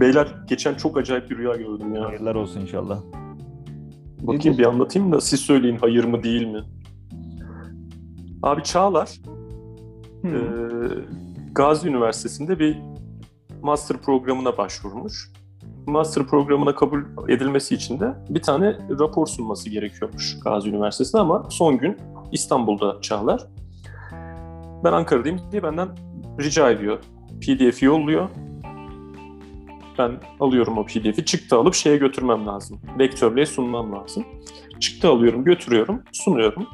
Beyler geçen çok acayip bir rüya gördüm ya. Hayırlar olsun inşallah. Bakayım bir anlatayım da siz söyleyin hayır mı değil mi? Abi Çağlar Hı. e, Gazi Üniversitesi'nde bir master programına başvurmuş. Master programına kabul edilmesi için de bir tane rapor sunması gerekiyormuş Gazi Üniversitesi'nde ama son gün İstanbul'da Çağlar. Ben Ankara'dayım diye benden rica ediyor. PDF yolluyor. Ben alıyorum o PDF'i. Çıktı alıp şeye götürmem lazım. Rektörlüğe sunmam lazım. Çıktı alıyorum, götürüyorum, sunuyorum.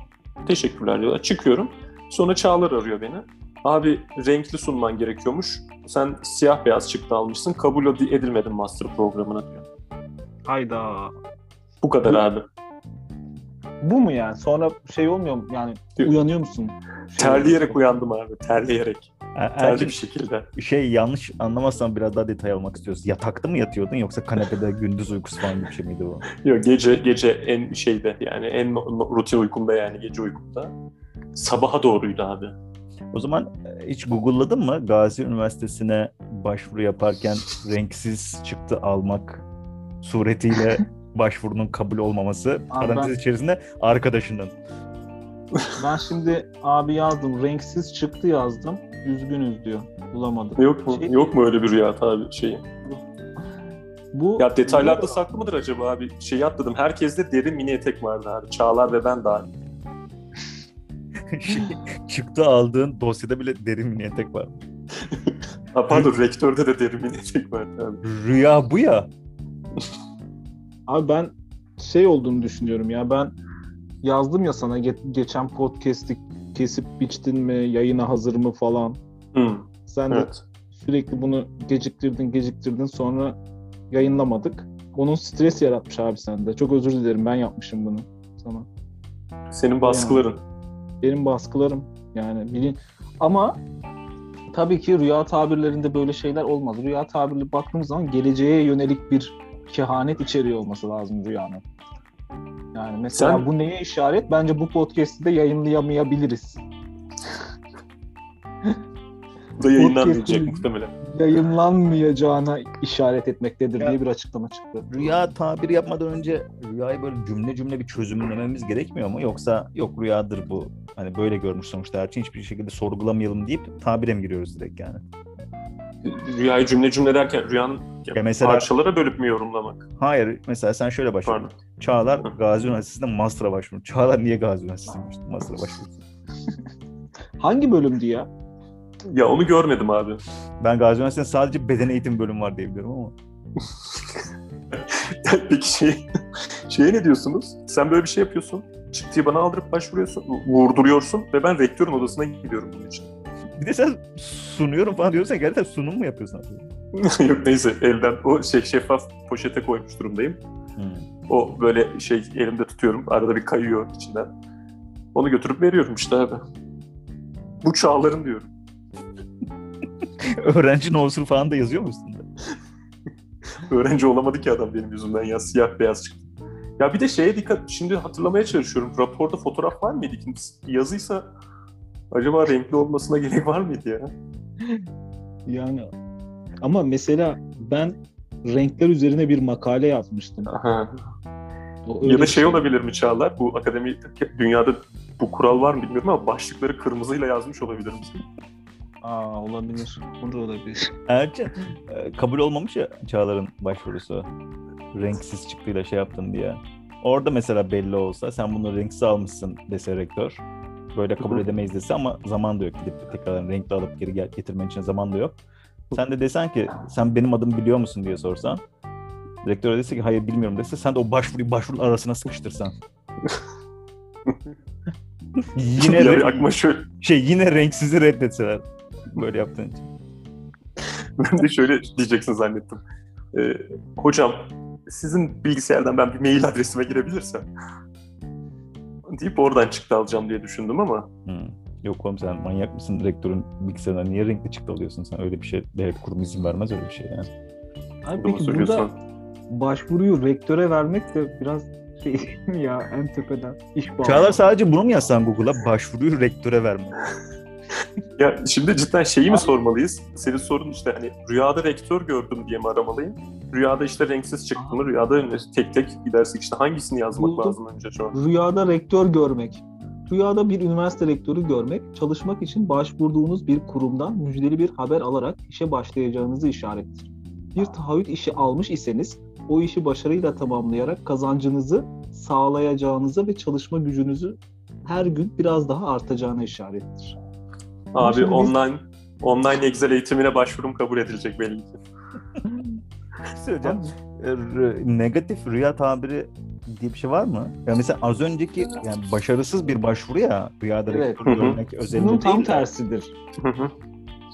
Teşekkürler diyorlar. Çıkıyorum. Sonra Çağlar arıyor beni. Abi renkli sunman gerekiyormuş. Sen siyah beyaz çıktı almışsın. Kabul ed- edilmedin master programına diyor. Hayda. Bu kadar abi. Bu mu yani? Sonra şey olmuyor mu? Yani uyanıyor musun? Şey Terleyerek uyandım abi. Terleyerek. Er- Terli bir şekilde. şey yanlış anlamazsan biraz daha detay almak istiyoruz. Yatakta mı yatıyordun yoksa kanepede gündüz uykusu falan gibi bir şey miydi bu? Yok gece gece en şeyde yani en rutin uykumda yani gece uykumda. Sabaha doğruydu abi. O zaman e, hiç Google'ladın mı Gazi Üniversitesi'ne başvuru yaparken renksiz çıktı almak suretiyle başvurunun kabul olmaması Abi parantez ben- içerisinde arkadaşının. Ben şimdi abi yazdım. Renksiz çıktı yazdım. Üzgünüz diyor. Bulamadım. Yok mu? Şey- Yok mu öyle bir rüya abi şeyi? Bu Ya detaylarda saklı mıdır acaba abi? Şeyi atladım. Herkeste derin mini etek vardı abi. Çağlar ve ben dahil. Şey, çıktı aldığın dosyada bile derin mini etek var. Ha, pardon rektörde de derin mini etek abi. Rüya bu ya. Abi ben şey olduğunu düşünüyorum ya. Ben yazdım ya sana ge- geçen podcast'i kesip biçtin mi, yayına hazır mı falan. Hı, Sen de evet. sürekli bunu geciktirdin, geciktirdin sonra yayınlamadık. Onun stres yaratmış abi sende. Çok özür dilerim ben yapmışım bunu sana. Senin baskıların. Benim baskılarım yani bilin ama tabii ki rüya tabirlerinde böyle şeyler olmaz. Rüya tabirli baktığımız zaman geleceğe yönelik bir kehanet içeriyor olması lazım rüyanın. Yani mesela Sen- bu neye işaret? Bence bu podcast'i de yayınlayamayabiliriz. Bu da yayınlanmayacak muhtemelen. Yayınlanmayacağına işaret etmektedir Ya- diye bir açıklama çıktı. Rüya tabiri yapmadan önce rüyayı böyle cümle cümle bir çözümlememiz gerekmiyor mu? Yoksa yok rüyadır bu. Hani böyle görmüş sonuçta her şeyi hiçbir şekilde sorgulamayalım deyip tabire mi giriyoruz direkt yani? Rüyayı cümle cümle derken rüyanın Ya mesela- parçalara bölüp mü yorumlamak? Hayır mesela sen şöyle başladın. Pardon. Çağlar. Gazi Üniversitesi'nde master'a başvurmuş. Çağlar niye Gazi Üniversitesi'ne master'a başvurdu? Hangi bölümdü ya? Ya onu görmedim abi. Ben Gazi Üniversitesi'nde sadece beden eğitim bölümü var diye biliyorum ama. Peki şey, şeye ne diyorsunuz? Sen böyle bir şey yapıyorsun. Çıktıyı bana aldırıp başvuruyorsun. Vurduruyorsun ve ben rektörün odasına gidiyorum bunun için. Bir de sen sunuyorum falan diyorsan gerçekten sunum mu yapıyorsun abi? Yok neyse elden o şey şeffaf poşete koymuş durumdayım. O böyle şey elimde tutuyorum. Arada bir kayıyor içinden. Onu götürüp veriyorum işte abi. Bu çağların diyorum. Öğrenci olsun falan da yazıyor musun? Öğrenci olamadı ki adam benim yüzümden ya. Siyah beyaz çıktı. Ya bir de şeye dikkat, şimdi hatırlamaya çalışıyorum. Raporda fotoğraf var mıydı? Yazıysa acaba renkli olmasına gerek var mıydı ya? Yani ama mesela ben renkler üzerine bir makale yazmıştım. Aha. O öyle Ya da bir şey olabilir mi Çağlar? Bu akademi dünyada bu kural var mı bilmiyorum ama başlıkları kırmızıyla yazmış olabilir misin? Aa olabilir. Bu da olabilir. Erçin e, kabul olmamış ya Çağlar'ın başvurusu. Renksiz çıktığıyla şey yaptın diye. Orada mesela belli olsa sen bunu renksiz almışsın dese rektör. Böyle kabul Hı hı. edemeyiz dese ama zaman da yok. Gidip tekrardan renkli alıp geri gel getirmen için zaman da yok. Sen de desen ki sen benim adımı biliyor musun diye sorsan. Rektör dese ki hayır bilmiyorum dese sen de o başvuruyu başvuru arasına sıkıştırsan. yine ya re- aklıma şöyle, şey yine renksizi reddetseler böyle yaptığın için. ben de şöyle diyeceksin zannettim. Ee, hocam sizin bilgisayardan ben bir mail adresime girebilirsem deyip oradan çıktı alacağım diye düşündüm ama Hmm. Yok oğlum sen manyak mısın? Rektörün bilgisayarına niye renkli çıktı alıyorsun sen? Öyle bir şey devlet kurumu izin vermez öyle bir şey yani. Abi peki burada başvuruyu rektöre vermek de biraz şey ya en tepeden iş bağlı. Çağlar sadece bunu mu yazsan Google'a? Başvuruyu rektöre verme. Ya şimdi cidden şeyi mi sormalıyız? Senin sorun işte hani rüyada rektör gördüm diye mi aramalıyım? Rüyada işte renksiz çıktı mı? Rüyada tek tek gidersek işte hangisini yazmak Buldum. lazım önce şu an? Rüyada rektör görmek. Rüyada bir üniversite rektörü görmek, çalışmak için başvurduğunuz bir kurumdan müjdeli bir haber alarak işe başlayacağınızı işarettir. Bir taahhüt işi almış iseniz, o işi başarıyla tamamlayarak kazancınızı sağlayacağınıza ve çalışma gücünüzü her gün biraz daha artacağına işarettir. Abi online online Excel eğitimine başvurum kabul edilecek belli ki. Söyleyeceğim. R- negatif rüya tabiri diye bir şey var mı? Ya mesela az önceki yani başarısız bir başvuru ya rüyada Evet. rektör hı. görmek Bunun özelinde tam tersidir Hı hı.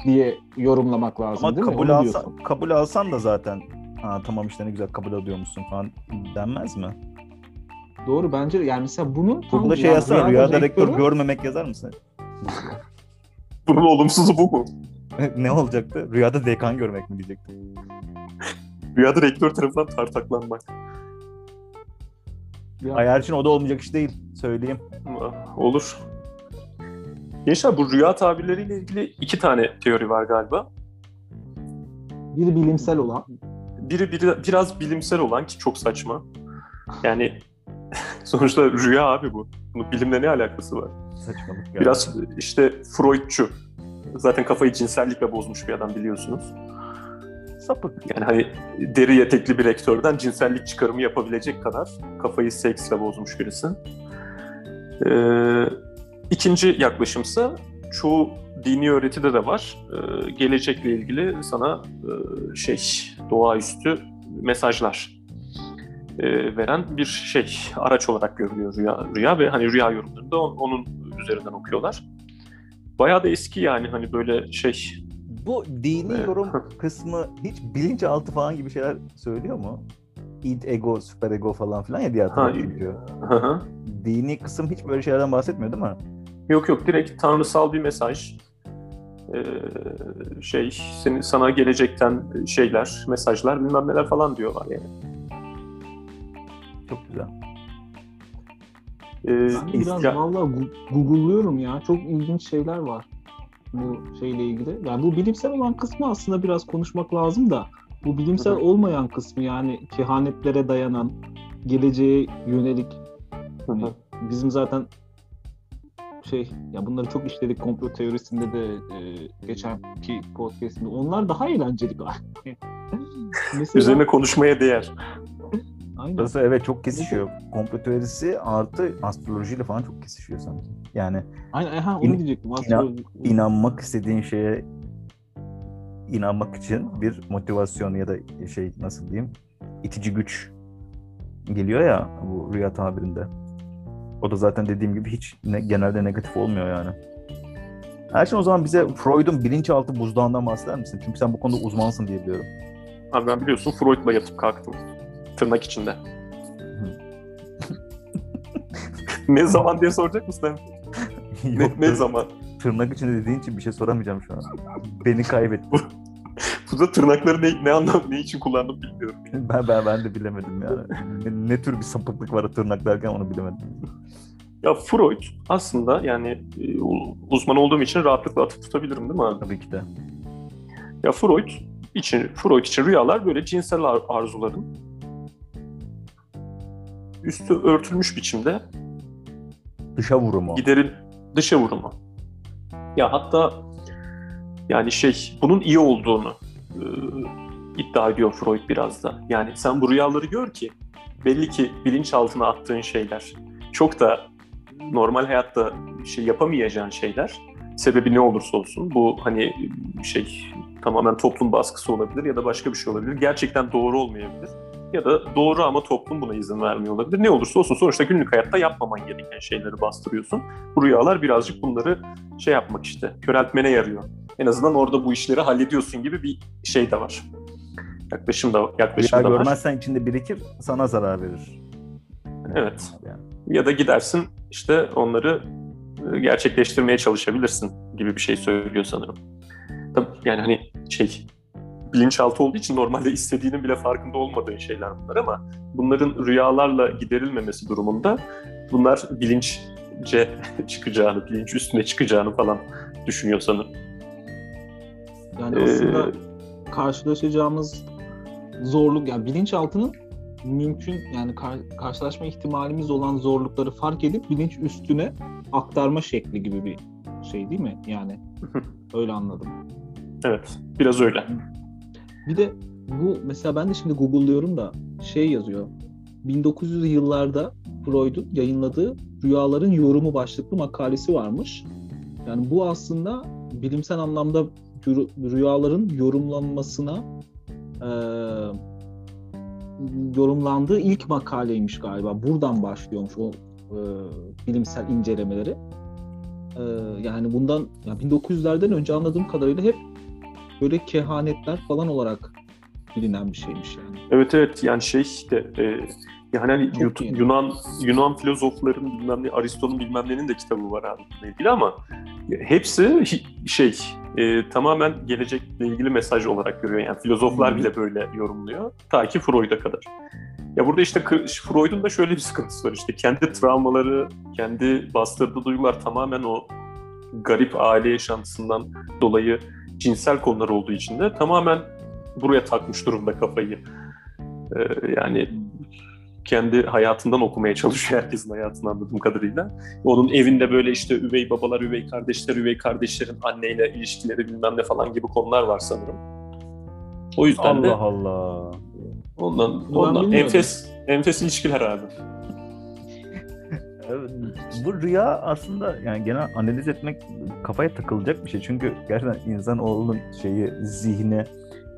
diye yorumlamak lazım Ama değil mi? kabul alsan, diyorsun. kabul alsan da zaten ha, tamam işte ne güzel kabul alıyormuşsun falan denmez mi? Doğru bence de. yani mesela bunun tam Google'a şey yani yazsana rüyada rektör rektörü- görmemek yazar mısın? Bunun olumsuzu bu mu? ne olacaktı? Rüyada dekan görmek mi diyecekti? Rüyada rektör tarafından tartaklanmak. Ya- Ayar için o da olmayacak iş değil. Söyleyeyim. Olur. Gençler bu rüya tabirleriyle ilgili iki tane teori var galiba. biri bilimsel olan Biri, biri biraz bilimsel olan ki çok saçma. Yani sonuçta rüya abi bu. Bunun bilimle ne alakası var? Saçmalık ya. Biraz işte Freudçu. Zaten kafayı cinsellikle bozmuş bir adam biliyorsunuz. sapık. Yani hani deri etekli bir rektörden cinsellik çıkarımı yapabilecek kadar kafayı seksle bozmuş birisi. Ee, ikinci yaklaşımsa çoğu dini öğretide de var. Ee, gelecekle ilgili sana e, şey doğaüstü mesajlar e, veren bir şey araç olarak görülüyor rüya, rüya ve hani rüya yorumlarını da on- onun üzerinden okuyorlar. Bayağı da eski yani hani böyle şey Bu dini yorum kısmı hiç bilinçaltı falan gibi şeyler söylüyor mu? id, ego, süper ego falan filan ya diye hatırlıyorum. Dini kısım hiç böyle şeylerden bahsetmiyor değil mi? Yok yok direkt tanrısal bir mesaj. Ee, şey senin sana gelecekten şeyler, mesajlar bilmem neler falan diyorlar yani. Çok güzel. Ee, Ben de biraz ya- valla google'lıyorum ya. Çok ilginç şeyler var bu şeyle ilgili. Yani bu bilimsel olan kısmı aslında biraz konuşmak lazım da bu bilimsel olmayan kısmı yani kehanetlere dayanan, geleceğe yönelik hı. bizim zaten şey ya bunları çok işledik komplo teorisinde de e, geçenki podcast'inde. Onlar daha eğlenceli galiba. Mesela Üzerine konuşmaya değer. Aynen. Burası evet çok kesişiyor. Komplo teorisi artı astrolojiyle falan çok kesişiyor sanki. Yani Aynen aha, onu İn- diyecektim. Astroloji- inanmak istediğin şeye inanmak için bir motivasyon ya da şey nasıl diyeyim itici güç geliyor ya bu rüya tabirinde. O da zaten dediğim gibi hiç ne, genelde negatif olmuyor yani. Erşin o zaman bize Freud'un bilinçaltı buzdağından bahseder misin? Çünkü sen bu konuda uzmansın diye biliyorum. Abi ben biliyorsun Freud'la yatıp kalktım. Tırnak içinde. ne zaman diye soracak mısın? Ne, ne zaman? Tırnak içinde dediğin için bir şey soramayacağım şu an. Beni kaybettin. Bu da tırnakları ne, ne anlam, ne için kullandım bilmiyorum. ben, ben, ben de bilemedim yani. Ne, ne tür bir sapıklık var tırnak derken onu bilemedim. Ya Freud aslında yani e, uzman olduğum için rahatlıkla atıp tutabilirim değil mi abi? Tabii ki de. Ya Freud için Freud için rüyalar böyle cinsel ar- arzuların üstü örtülmüş biçimde Dışa vurumu. gideril dışa vurumu. Ya hatta yani şey bunun iyi olduğunu e, iddia ediyor Freud biraz da. Yani sen bu rüyaları gör ki belli ki bilinçaltına attığın şeyler çok da normal hayatta şey yapamayacağın şeyler. Sebebi ne olursa olsun bu hani şey tamamen toplum baskısı olabilir ya da başka bir şey olabilir. Gerçekten doğru olmayabilir. Ya da doğru ama toplum buna izin vermiyor olabilir. Ne olursa olsun sonuçta günlük hayatta yapmaman gereken şeyleri bastırıyorsun. Bu rüyalar birazcık bunları şey yapmak işte köreltmene yarıyor. En azından orada bu işleri hallediyorsun gibi bir şey de var. Yaklaşım da, yaklaşım Rüya da var. görmezsen içinde birikir, sana zarar verir. Evet. Yani. Ya da gidersin işte onları e, gerçekleştirmeye çalışabilirsin gibi bir şey söylüyor sanırım. Tabii yani hani şey bilinçaltı olduğu için normalde istediğinin bile farkında olmadığın şeyler bunlar ama bunların rüyalarla giderilmemesi durumunda bunlar bilinç bilince çıkacağını, bilinç üstüne çıkacağını falan düşünüyor sanırım. Yani aslında karşılaşacağımız zorluk yani bilinçaltının mümkün yani kar- karşılaşma ihtimalimiz olan zorlukları fark edip bilinç üstüne aktarma şekli gibi bir şey değil mi? Yani öyle anladım. Evet, biraz öyle. Bir de bu mesela ben de şimdi Google'lıyorum da şey yazıyor. 1900'lü yıllarda Freud'un yayınladığı Rüyaların Yorumu başlıklı makalesi varmış. Yani bu aslında bilimsel anlamda rüyaların yorumlanmasına e, yorumlandığı ilk makaleymiş galiba. Buradan başlıyormuş o e, bilimsel incelemeleri. E, yani bundan ya 1900'lerden önce anladığım kadarıyla hep böyle kehanetler falan olarak bilinen bir şeymiş yani. Evet evet yani şey işte e, yani hani Yunan Yunan filozofların bilmem ne Aristo'nun bilmem nenin de kitabı var abi bununla ilgili ama hepsi şey e, tamamen gelecekle ilgili mesaj olarak görüyor. Yani filozoflar hmm. bile böyle yorumluyor. Ta ki Freud'a kadar. Ya burada işte Freud'un da şöyle bir sıkıntısı var işte kendi travmaları, kendi bastırdığı duygular tamamen o garip aile yaşantısından dolayı cinsel konular olduğu için de tamamen buraya takmış durumda kafayı. Ee, yani kendi hayatından okumaya çalışıyor herkesin hayatını anladığım kadarıyla. Onun evinde böyle işte üvey babalar, üvey kardeşler, üvey kardeşlerin anneyle ilişkileri bilmem ne falan gibi konular var sanırım. O yüzden Allah de Allah. Ondan, ondan enfes, enfes ilişkiler abi. Bu rüya aslında yani genel analiz etmek kafaya takılacak bir şey. Çünkü gerçekten insan oğlunun şeyi zihni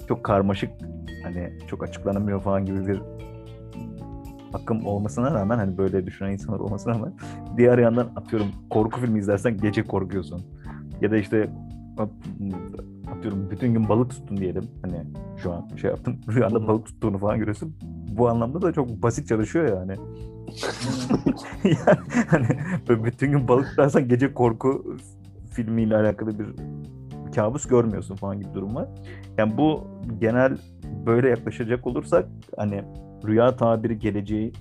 çok karmaşık hani çok açıklanamıyor falan gibi bir akım olmasına rağmen hani böyle düşünen insanlar olmasına rağmen diğer yandan atıyorum korku filmi izlersen gece korkuyorsun. Ya da işte atıyorum bütün gün balık tuttun diyelim. Hani şu an şey yaptın rüyanda balık tuttuğunu falan görüyorsun. Bu anlamda da çok basit çalışıyor yani. yani hani bütün gün balık tutarsan gece korku filmiyle alakalı bir kabus görmüyorsun falan gibi durum var. Yani bu genel böyle yaklaşacak olursak hani rüya tabiri geleceği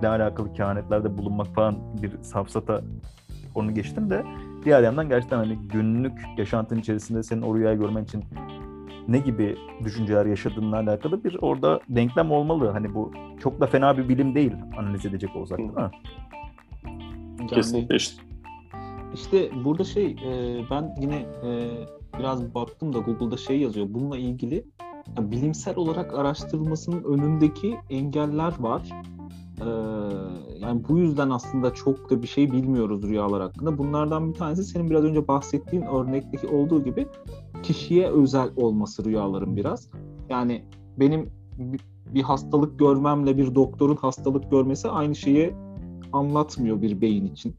ile alakalı kehanetlerde bulunmak falan bir safsata onu geçtim de diğer yandan gerçekten hani günlük yaşantın içerisinde senin o rüyayı görmen için ne gibi düşünceler yaşadığınla alakalı bir orada denklem olmalı. Hani bu çok da fena bir bilim değil analiz edecek olsak değil mi? Kesinlikle işte. İşte burada şey e, ben yine e, biraz baktım da Google'da şey yazıyor. Bununla ilgili yani bilimsel olarak araştırılmasının önündeki engeller var. Ee, yani bu yüzden aslında çok da bir şey bilmiyoruz rüyalar hakkında. Bunlardan bir tanesi senin biraz önce bahsettiğin örnekteki olduğu gibi kişiye özel olması rüyaların biraz. Yani benim bir hastalık görmemle bir doktorun hastalık görmesi aynı şeyi anlatmıyor bir beyin için.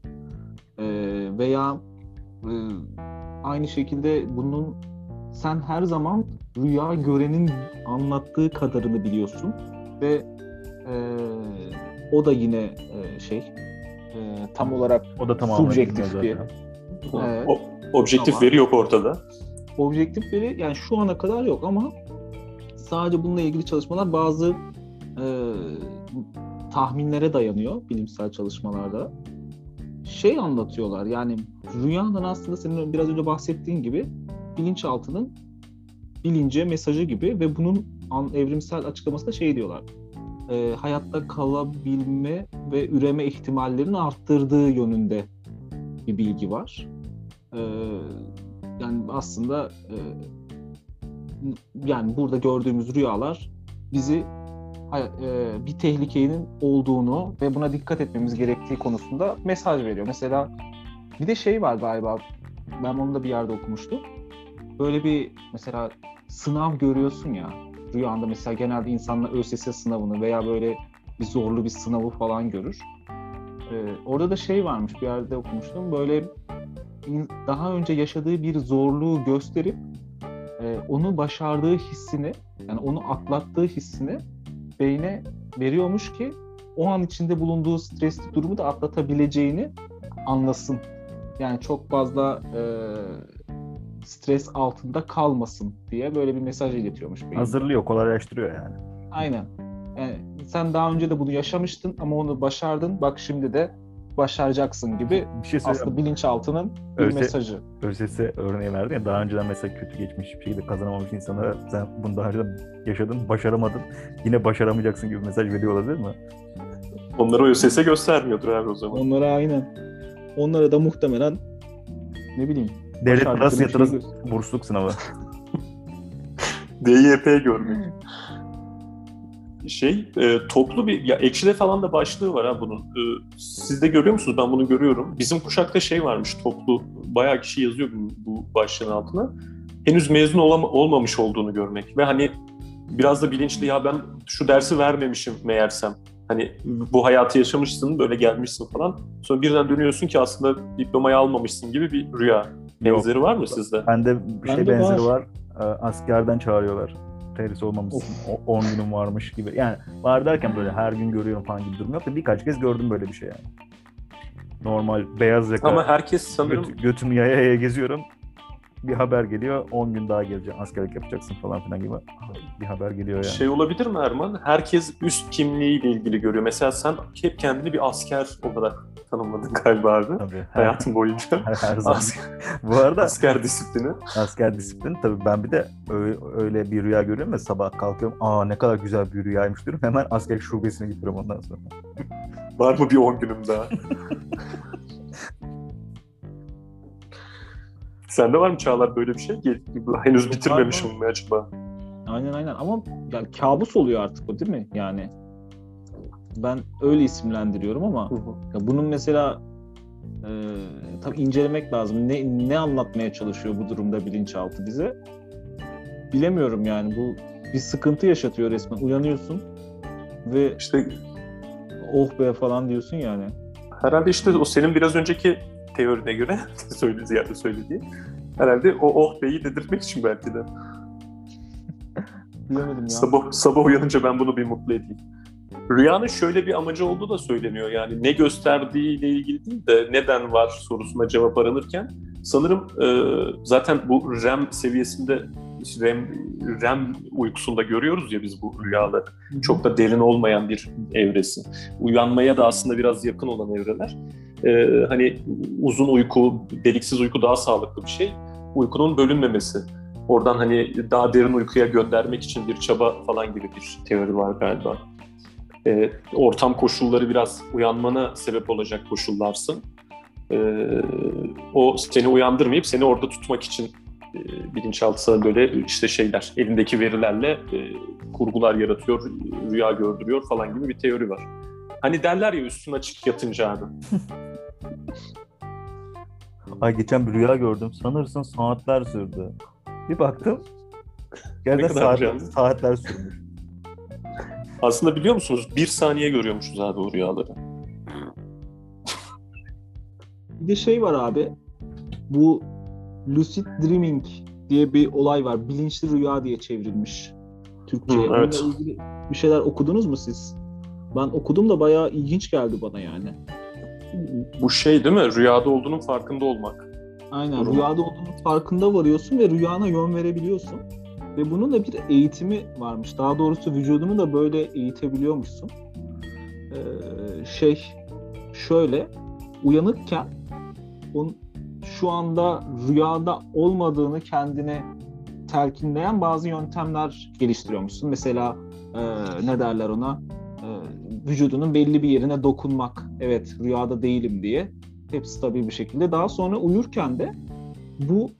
Ee, veya e, aynı şekilde bunun sen her zaman rüya görenin anlattığı kadarını biliyorsun ve e, o da yine e, şey e, tam olarak o da subjektif bir evet. o, objektif ama, veri yok ortada. Objektif veri yani şu ana kadar yok ama sadece bununla ilgili çalışmalar bazı e, tahminlere dayanıyor bilimsel çalışmalarda. Şey anlatıyorlar yani rüyanın aslında senin biraz önce bahsettiğin gibi bilinçaltının bilince mesajı gibi ve bunun evrimsel açıklamasında şey diyorlar. E, hayatta kalabilme ve üreme ihtimallerini arttırdığı yönünde bir bilgi var. E, yani aslında e, yani burada gördüğümüz rüyalar bizi e, bir tehlikenin olduğunu ve buna dikkat etmemiz gerektiği konusunda mesaj veriyor. Mesela bir de şey var galiba ben onu da bir yerde okumuştum böyle bir mesela sınav görüyorsun ya rüyanda mesela genelde insanlar ÖSS sınavını veya böyle bir zorlu bir sınavı falan görür. Ee, orada da şey varmış bir yerde okumuştum böyle daha önce yaşadığı bir zorluğu gösterip e, onu başardığı hissini yani onu atlattığı hissini beyne veriyormuş ki o an içinde bulunduğu stresli durumu da atlatabileceğini anlasın. Yani çok fazla e, stres altında kalmasın diye böyle bir mesaj iletiyormuş. Beyin. Hazırlıyor, kolaylaştırıyor yani. Aynen. Yani sen daha önce de bunu yaşamıştın ama onu başardın. Bak şimdi de başaracaksın gibi Bir şey aslında bilinçaltının bir Öte- mesajı. ÖSS örneği verdin ya daha önceden mesela kötü geçmiş bir şeyi de kazanamamış insanlara sen bunu daha önceden yaşadın, başaramadın, yine başaramayacaksın gibi mesaj veriyor olabilir mi? Onları ÖSS göstermiyordur abi o zaman. Onlara aynen. Onlara da muhtemelen ne bileyim Devlet parası şey göster- bursluluk sınavı. DYP görmek. Şey, e, toplu bir, ya Ekşi'de falan da başlığı var ha bunun. E, siz de görüyor musunuz? Ben bunu görüyorum. Bizim kuşakta şey varmış toplu, bayağı kişi yazıyor bu, bu başlığın altına. Henüz mezun olama, olmamış olduğunu görmek. Ve hani biraz da bilinçli ya ben şu dersi vermemişim meğersem. Hani bu hayatı yaşamışsın, böyle gelmişsin falan. Sonra birden dönüyorsun ki aslında diplomayı almamışsın gibi bir rüya. Benzeri var mı sizde? Bende bir şey Bende benzeri var. var. Ee, Askerden çağırıyorlar. Terhis olmamışsın. o- 10 günün varmış gibi. Yani var derken böyle her gün görüyorum falan gibi durum yok da birkaç kez gördüm böyle bir şey yani. Normal beyaz yaka Ama herkes sanırım göt, götümü yaya yaya geziyorum. Bir haber geliyor. 10 gün daha geleceksin. Askerlik yapacaksın falan filan gibi. Bir haber geliyor yani. Şey olabilir mi Erman? Herkes üst kimliğiyle ilgili görüyor. Mesela sen hep kendini bir asker olarak tanımladın galiba abi. Tabii. Her, Hayatın boyunca. her, her zaman. Asker, Bu arada asker disiplini. asker disiplin tabii ben bir de öyle, öyle bir rüya görüyorum ya sabah kalkıyorum. Aa ne kadar güzel bir rüyaymış diyorum. Hemen asker şubesine gidiyorum ondan sonra. Var mı bir 10 günüm daha? Sende var mı Çağlar böyle bir şey? Henüz bitirmemişim mi acaba? Aynen aynen ama yani kabus oluyor artık o değil mi? Yani ben öyle isimlendiriyorum ama ya bunun mesela e, tabii incelemek lazım. Ne ne anlatmaya çalışıyor bu durumda bilinçaltı bize? Bilemiyorum yani bu bir sıkıntı yaşatıyor resmen. Uyanıyorsun ve İşte oh be falan diyorsun yani. herhalde işte o senin biraz önceki teorine göre söyle ziyade söylediği. Herhalde o oh beyi dedirtmek için belki de. Bilemedim ya. Sabah, sabah uyanınca ben bunu bir mutlu edeyim. Rüyanın şöyle bir amacı olduğu da söyleniyor. Yani ne gösterdiğiyle ilgili değil de neden var sorusuna cevap aranırken sanırım e, zaten bu REM seviyesinde REM, REM uykusunda görüyoruz ya biz bu rüyaları. Çok da derin olmayan bir evresi. Uyanmaya da aslında biraz yakın olan evreler. E, hani uzun uyku, deliksiz uyku daha sağlıklı bir şey. Uykunun bölünmemesi. Oradan hani daha derin uykuya göndermek için bir çaba falan gibi bir teori var galiba. Ee, ortam koşulları biraz uyanmana sebep olacak koşullarsın. Ee, o seni uyandırmayıp seni orada tutmak için bilinçaltı sana böyle işte şeyler elindeki verilerle e, kurgular yaratıyor, rüya gördürüyor falan gibi bir teori var. Hani derler ya üstün açık yatınca abi. Ay geçen bir rüya gördüm. Sanırsın saatler sürdü. Bir baktım. Gerçekten kadar saat, saatler sürmüş. Aslında biliyor musunuz bir saniye görüyormuşuz abi o rüyaları. Bir de şey var abi. Bu lucid dreaming diye bir olay var. Bilinçli rüya diye çevrilmiş Türkçe'ye. Hı, evet. Onunla ilgili bir şeyler okudunuz mu siz? Ben okudum da bayağı ilginç geldi bana yani. Bu şey değil mi? Rüyada olduğunun farkında olmak. Aynen. Durum. Rüyada olduğunun farkında varıyorsun ve rüyana yön verebiliyorsun. Ve bunun da bir eğitimi varmış. Daha doğrusu vücudunu da böyle eğitebiliyormuşsun. Ee, şey şöyle uyanıkken onun şu anda rüyada olmadığını kendine telkinleyen bazı yöntemler geliştiriyormuşsun. Mesela e, ne derler ona? E, vücudunun belli bir yerine dokunmak. Evet rüyada değilim diye. Hepsi stabil bir şekilde. Daha sonra uyurken de bu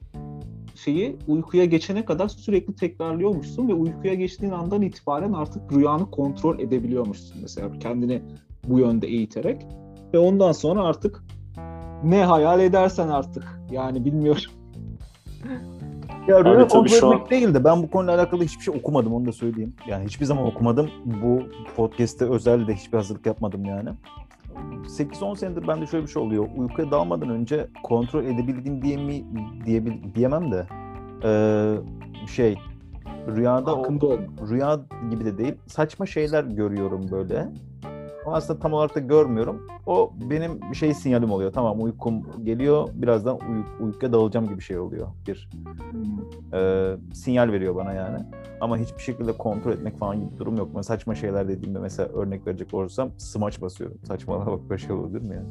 şeyi uykuya geçene kadar sürekli tekrarlıyormuşsun ve uykuya geçtiğin andan itibaren artık rüyanı kontrol edebiliyormuşsun. Mesela kendini bu yönde eğiterek ve ondan sonra artık ne hayal edersen artık yani bilmiyorum. Ya kontrol şu an- değil de ben bu konuyla alakalı hiçbir şey okumadım onu da söyleyeyim. Yani hiçbir zaman okumadım. Bu podcast'te özel de hiçbir hazırlık yapmadım yani. 8-10 senedir bende şöyle bir şey oluyor. Uykuya dalmadan önce kontrol edebildiğim diye mi diyebil, diyemem de eee, şey rüyada o, Hakkında rüya gibi de değil saçma şeyler görüyorum böyle. Aslında tam olarak da görmüyorum. O benim bir şey sinyalim oluyor. Tamam uykum geliyor. Birazdan uy- uykuya dalacağım gibi şey oluyor. Bir e, sinyal veriyor bana yani. Ama hiçbir şekilde kontrol etmek falan gibi bir durum yok. Mesela saçma şeyler dediğimde mesela örnek verecek olursam smaç basıyorum. Saçmalama bak böyle şey olabilir mi yani?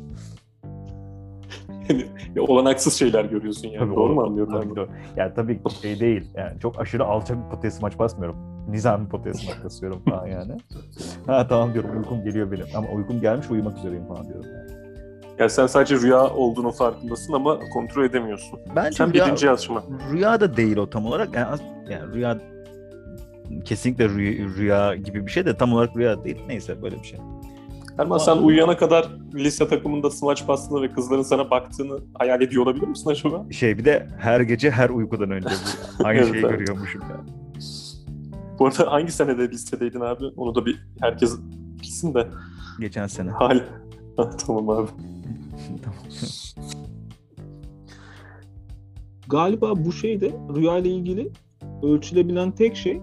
Ya, olanaksız şeyler görüyorsun yani. Tabii Doğru mu anlıyorum tabii ben? Yani tabii şey değil. Yani çok aşırı alçak bir potaya smaç basmıyorum. Nizami potaya smaç basıyorum falan yani. Ha tamam diyorum uykum geliyor benim. Ama uykum gelmiş uyumak üzereyim falan diyorum. Yani. Yani sen sadece rüya olduğunun farkındasın ama kontrol edemiyorsun. Bence Sen rüya, birinci aşama. rüya da değil o tam olarak. Yani, yani rüya kesinlikle rüya, rüya gibi bir şey de tam olarak rüya değil. Neyse böyle bir şey. Erman sen uyuyana kadar lise takımında smaç bastığını ve kızların sana baktığını hayal ediyor olabilir misin acaba? Şey bir de her gece her uykudan önce. Aynı şeyi görüyormuşum yani. Bu arada hangi senede lisedeydin abi? Onu da bir herkes bilsin de. Geçen sene. Hal. Ha, tamam abi. Tamam. Galiba bu şey de rüya ile ilgili ölçülebilen tek şey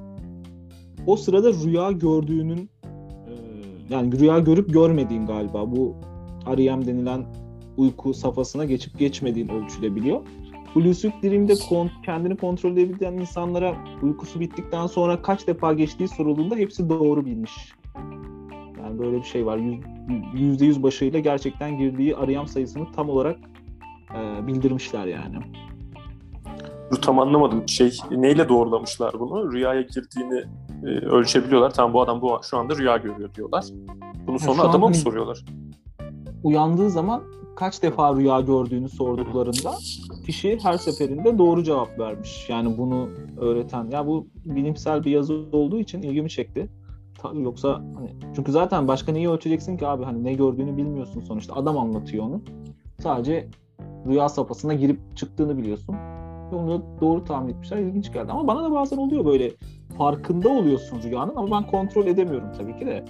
o sırada rüya gördüğünün e, yani rüya görüp görmediğin galiba bu REM denilen uyku safhasına geçip geçmediğin ölçülebiliyor. Lucid dream'de kon- kendini kontrol edebilen insanlara uykusu bittikten sonra kaç defa geçtiği sorulduğunda hepsi doğru bilmiş. Yani böyle bir şey var. Yüz- Yüzde yüz başarıyla gerçekten girdiği REM sayısını tam olarak e, bildirmişler yani. Dur tam anlamadım. Şey neyle doğrulamışlar bunu? Rüyaya girdiğini e, ölçebiliyorlar. Tamam bu adam bu şu anda rüya görüyor diyorlar. Bunu sonra adama mı hani- soruyorlar? uyandığı zaman kaç defa rüya gördüğünü sorduklarında kişi her seferinde doğru cevap vermiş. Yani bunu öğreten ya bu bilimsel bir yazı olduğu için ilgimi çekti. Yoksa hani çünkü zaten başka neyi ölçeceksin ki abi hani ne gördüğünü bilmiyorsun sonuçta adam anlatıyor onu. Sadece rüya safhasına girip çıktığını biliyorsun. Ve onu doğru tahmin etmişler. İlginç geldi. Ama bana da bazen oluyor böyle farkında oluyorsun rüyanın ama ben kontrol edemiyorum tabii ki de.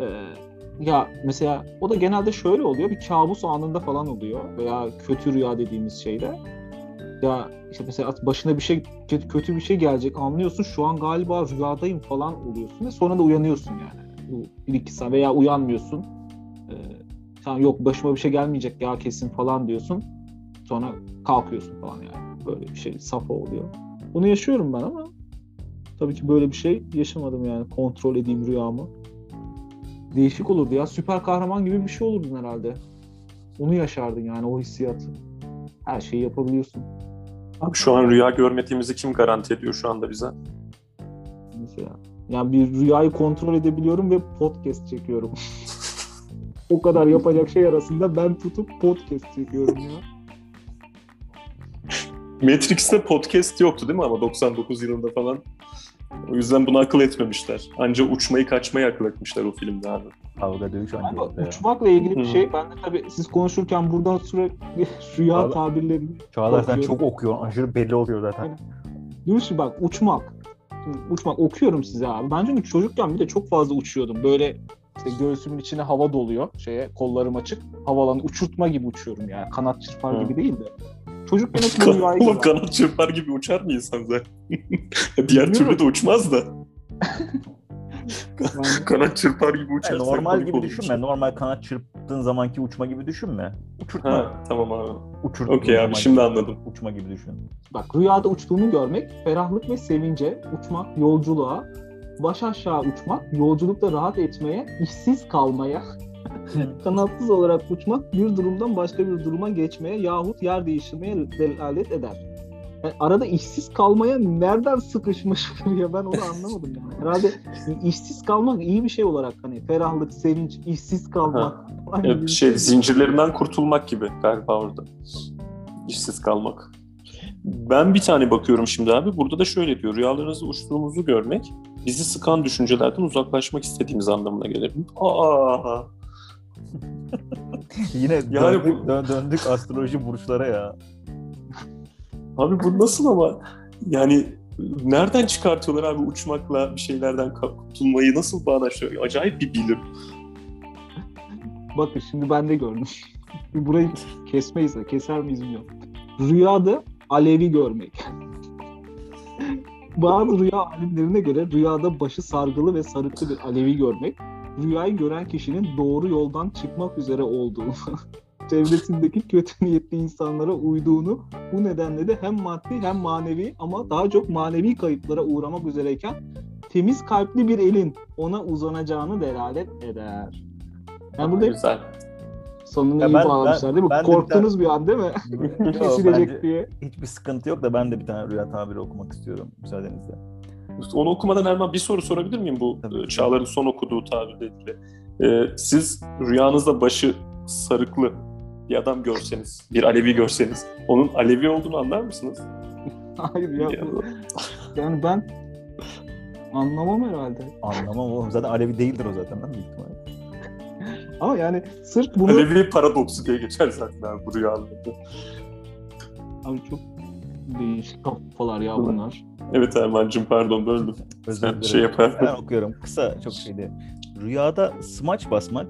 Ee, ya mesela o da genelde şöyle oluyor. Bir kabus anında falan oluyor. Veya kötü rüya dediğimiz şeyde. Ya işte mesela başına bir şey kötü, bir şey gelecek anlıyorsun. Şu an galiba rüyadayım falan oluyorsun ve sonra da uyanıyorsun yani. Bu bir iki saat veya uyanmıyorsun. Ee, sen yok başıma bir şey gelmeyecek ya kesin falan diyorsun. Sonra kalkıyorsun falan yani. Böyle bir şey safa oluyor. Bunu yaşıyorum ben ama tabii ki böyle bir şey yaşamadım yani kontrol edeyim rüyamı. Değişik olurdu ya. Süper kahraman gibi bir şey olurdun herhalde. Onu yaşardın yani o hissiyatı. Her şeyi yapabiliyorsun. Abi şu an rüya görmediğimizi kim garanti ediyor şu anda bize? Mesela. Yani bir rüyayı kontrol edebiliyorum ve podcast çekiyorum. o kadar yapacak şey arasında ben tutup podcast çekiyorum ya. Matrix'te podcast yoktu değil mi ama 99 yılında falan. O yüzden bunu akıl etmemişler. Anca uçmayı kaçmayı akıl etmişler o filmde abi. Kavga dövüş anca. uçmakla ilgili bir şey. Ben de tabii siz konuşurken buradan sürekli rüya Vallahi- tabirlerini Çağlar sen çok okuyorsun. Aşırı belli oluyor zaten. Dur şimdi bak uçmak. Şimdi uçmak okuyorum size abi. Ben çünkü çocukken bir de çok fazla uçuyordum. Böyle işte göğsümün içine hava doluyor. Şeye kollarım açık. Havalanı uçurtma gibi uçuyorum yani. Kanat çırpar Hı. gibi değil de. Çocukken hep bu rüyayı Oğlum görüyorum. kanat çırpar gibi uçar mı insan zaten? Diğer türlü de uçmaz da. Yani kanat çırpar gibi Yani uçarsa normal gibi düşünme. Normal kanat çırptığın zamanki uçma gibi düşünme. Uçurtma. Ha, tamam abi. Uçurttuğun Okey abi, şimdi anladım. Uçma gibi düşün. bak rüyada uçtuğunu görmek, ferahlık ve sevince, uçmak yolculuğa, baş aşağı uçmak, yolculukta rahat etmeye, işsiz kalmaya, kanatsız olarak uçmak bir durumdan başka bir duruma geçmeye yahut yer değiştirmeye delalet eder. Yani arada işsiz kalmaya nereden sıkışmış ya ben onu anlamadım yani. Herhalde işsiz kalmak iyi bir şey olarak hani ferahlık, sevinç, işsiz kalmak. Evet, bir şey zincirlerinden kurtulmak gibi galiba orada. İşsiz kalmak. Ben bir tane bakıyorum şimdi abi. Burada da şöyle diyor. Rüyalarınızda uçtuğumuzu görmek bizi sıkan düşüncelerden uzaklaşmak istediğimiz anlamına gelir. Aa, Yine Yani döndük, bu- dö- döndük astroloji burçlara ya. abi bu nasıl ama? Yani nereden çıkartıyorlar abi uçmakla bir şeylerden kurtulmayı nasıl bağdaştırıyor? Acayip bir bilim. Bakın şimdi ben de gördüm. Burayı kesmeyiz de keser miyiz bilmiyorum. Rüyada alevi görmek. Bazı rüya alimlerine göre rüyada başı sargılı ve sarıklı bir alevi görmek rüyayı gören kişinin doğru yoldan çıkmak üzere olduğunu, çevresindeki kötü niyetli insanlara uyduğunu, bu nedenle de hem maddi hem manevi ama daha çok manevi kayıplara uğramak üzereyken temiz kalpli bir elin ona uzanacağını delalet eder. Yani burada Güzel. sonunu Ya iyi ben- bağlamışlar değil mi? ben de bir Korktunuz bir an değil mi? Kesilecek diye. hiçbir sıkıntı yok da ben de bir tane rüya tabiri okumak istiyorum müsaadenizle. Onu okumadan Erman bir soru sorabilir miyim bu Tabii. e, Çağlar'ın son okuduğu tabirle ilgili? E, siz rüyanızda başı sarıklı bir adam görseniz, bir Alevi görseniz onun Alevi olduğunu anlar mısınız? Hayır ya. Ya, bu- Yani ben anlamam herhalde. Anlamam oğlum zaten Alevi değildir o zaten lan büyük ihtimalle. Ama yani sırf bunu... Alevi paradoksu diye geçer zaten abi bu rüyalarda. Abi çok değişik kafalar ya bunlar. Evet Erman'cığım pardon böldüm. Özür dilerim. şey yapar. Ben okuyorum. Kısa çok şeydi. Rüyada smaç basmak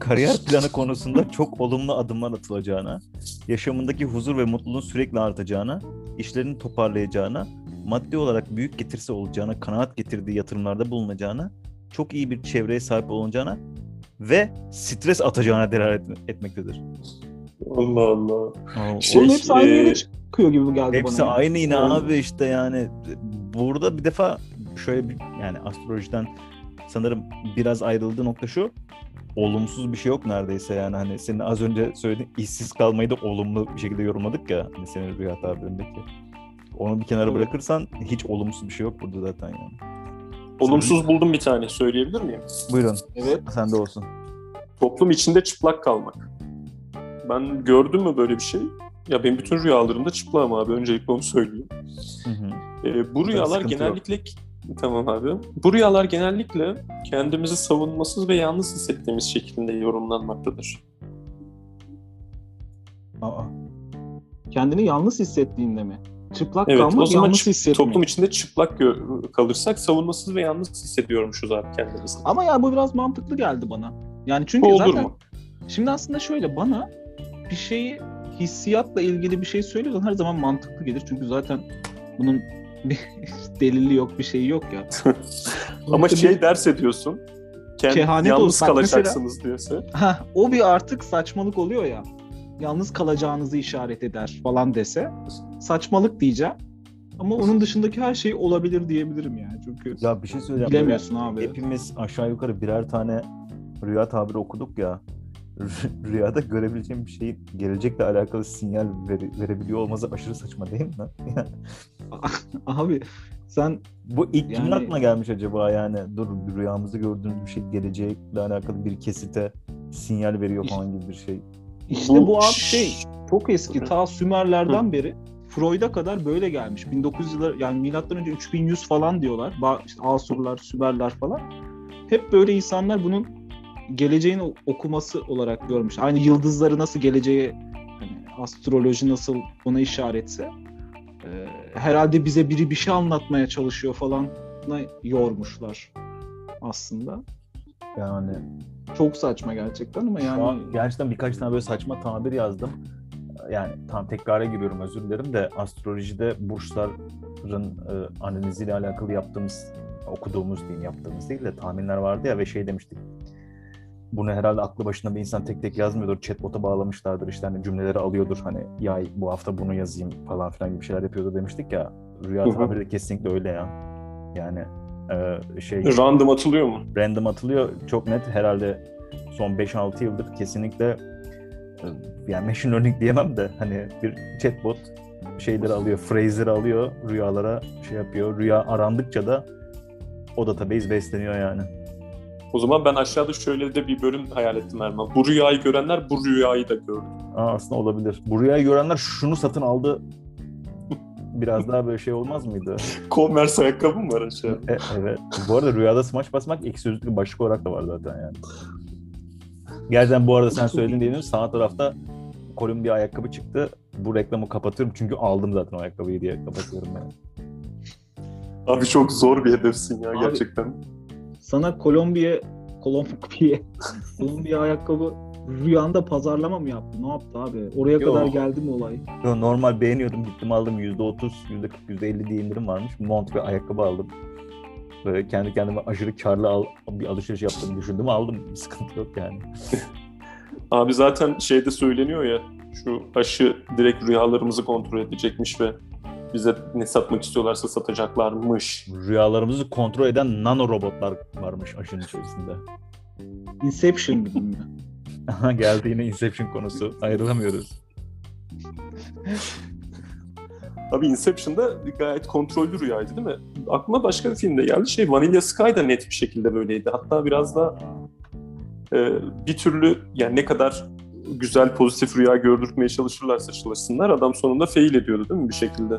kariyer planı konusunda çok olumlu adımlar atılacağına, yaşamındaki huzur ve mutluluğun sürekli artacağına, işlerini toparlayacağına, maddi olarak büyük getirisi olacağına, kanaat getirdiği yatırımlarda bulunacağına, çok iyi bir çevreye sahip olacağına ve stres atacağına delalet etmektedir. Allah Allah. Oo, Şey, Onun hepsi aynı yere e, çıkıyor gibi geldi Hepsi bana. ya. aynı yine Evet. abi işte yani burada bir defa şöyle bir yani astrolojiden sanırım biraz ayrıldığı nokta şu olumsuz bir şey yok neredeyse yani hani senin az önce söylediğin işsiz kalmayı da olumlu bir şekilde yorumladık ya hani senin rüya tabirindeki. Onu bir kenara Evet. bırakırsan hiç olumsuz bir şey yok burada zaten yani. Olumsuz buldum bir tane söyleyebilir miyim? Buyurun Evet. sen de olsun. Toplum içinde çıplak kalmak. Ben gördüm mü böyle bir şey? Ya benim bütün rüyalarımda çıplağım abi. Öncelikle onu söyleyeyim. Hı hı. Ee, bu rüyalar genellikle tamam abi. Bu rüyalar genellikle kendimizi savunmasız ve yalnız hissettiğimiz şeklinde yorumlanmaktadır. Aa, Kendini yalnız hissettiğinde mi? Çıplak Evet, kalmak o zaman yalnız hissetmek. toplum içinde çıplak kalırsak savunmasız ve yalnız hissediyormuşuz abi kendimizi. Ama ya bu biraz mantıklı geldi bana. Yani çünkü Bu olur zaten mu? şimdi aslında şöyle bana bir şeyi hissiyatla ilgili bir şey söylüyorsan her zaman mantıklı gelir. Çünkü zaten bunun bir delili yok, bir şeyi yok ya. Ama şey bir- ders ediyorsun. Kendi, Kehanet yalnız. Bak mesela- kalacaksınız diyorsa. Ha, o bir artık saçmalık oluyor ya. Yalnız kalacağınızı işaret eder falan dese saçmalık diyeceğim. Ama onun dışındaki her şey olabilir diyebilirim yani. Çünkü ya bir şey söyleyeceğim. bilemiyorsun abi. Hepimiz aşağı yukarı birer tane rüya tabiri okuduk ya. Rü- Rüyada görebileceğim bir şeyin gelecekle alakalı sinyal vere- verebiliyor olması aşırı saçma değil mi? Abi sen Bu ilk kimin Yani- aklına gelmiş acaba yani? Dur rüyamızda gördüğümüz bir şey gelecekle alakalı bir kesite sinyal veriyor falan gibi bir şey. işte Bu bu, abi şey çok eski ta Sümerlerden beri Freud'a kadar böyle gelmiş. 1900 yıllar yani milattan önce 3100 falan diyorlar. Ba- işte Asurlar, Sümerler falan. Hep böyle insanlar bunun geleceğin okuması olarak görmüş. Aynı yıldızları nasıl geleceğe hani astroloji nasıl buna işaretse e, herhalde bize biri bir şey anlatmaya çalışıyor falan yormuşlar aslında. Yani Çok saçma gerçekten ama şu yani an gerçekten birkaç tane böyle saçma tabir yazdım. Yani tam tekrara giriyorum özür dilerim de astrolojide burçların e, analiziyle alakalı yaptığımız okuduğumuz diyeyim yaptığımız değil de tahminler vardı ya ve şey demiştik. Bunu herhalde aklı başında bir insan tek tek yazmıyordur. Chatbot'a bağlamışlardır işte hani cümleleri alıyordur. Hani ya bu hafta bunu yazayım falan filan gibi şeyler yapıyordu demiştik ya. Rüya tabiri de kesinlikle öyle ya. Yani e, şey Random atılıyor mu? random atılıyor. Çok net herhalde son 5-6 yıldır kesinlikle e, yani machine learning diyemem de hani bir chatbot şeyleri alıyor, phrase'leri alıyor, rüyalara şey yapıyor. Rüya arandıkça da o database besleniyor yani. O zaman ben aşağıda şöyle de bir bölüm hayal ettim Erman. Bu rüyayı görenler bu rüyayı da gördü. Aa, aslında olabilir. Bu rüyayı görenler şunu satın aldı. Biraz daha böyle şey olmaz mıydı? Converse ayakkabı mı var aşağıda? E, evet. Bu arada rüyada smaç basmak ek sözlüklü başlık olarak da var zaten yani. Gerçekten bu arada sen söyledin diyelim sağ tarafta Kolumbiya ayakkabı çıktı. Bu reklamı kapatıyorum çünkü aldım zaten o ayakkabıyı diye kapatıyorum yani. Abi çok zor bir hedefsin ya Abi- gerçekten. Sana Kolombiya Kolombiya Kolombiya ayakkabı rüyanda pazarlama mı yaptı? Ne yaptı abi? Oraya Yo. kadar geldi mi olay? Yo, normal beğeniyordum gittim aldım %30, %40, %50 diye indirim varmış. Mont ve ayakkabı aldım. Böyle kendi kendime aşırı karlı al, bir alışveriş yaptığımı düşündüm. Aldım. Bir sıkıntı yok yani. Abi zaten şeyde söyleniyor ya şu aşı direkt rüyalarımızı kontrol edecekmiş ve bize ne satmak istiyorlarsa satacaklarmış. Rüyalarımızı kontrol eden nano robotlar varmış aşının içerisinde. Inception gibi mi? Aha, Geldi yine Inception konusu. Ayrılamıyoruz. Abi Inception'da gayet kontrollü rüyaydı değil mi? Aklıma başka bir filmde geldi. Şey Vanilla Sky da net bir şekilde böyleydi. Hatta biraz da e, bir türlü yani ne kadar güzel pozitif rüya gördürtmeye çalışırlarsa çalışsınlar adam sonunda fail ediyordu değil mi bir şekilde?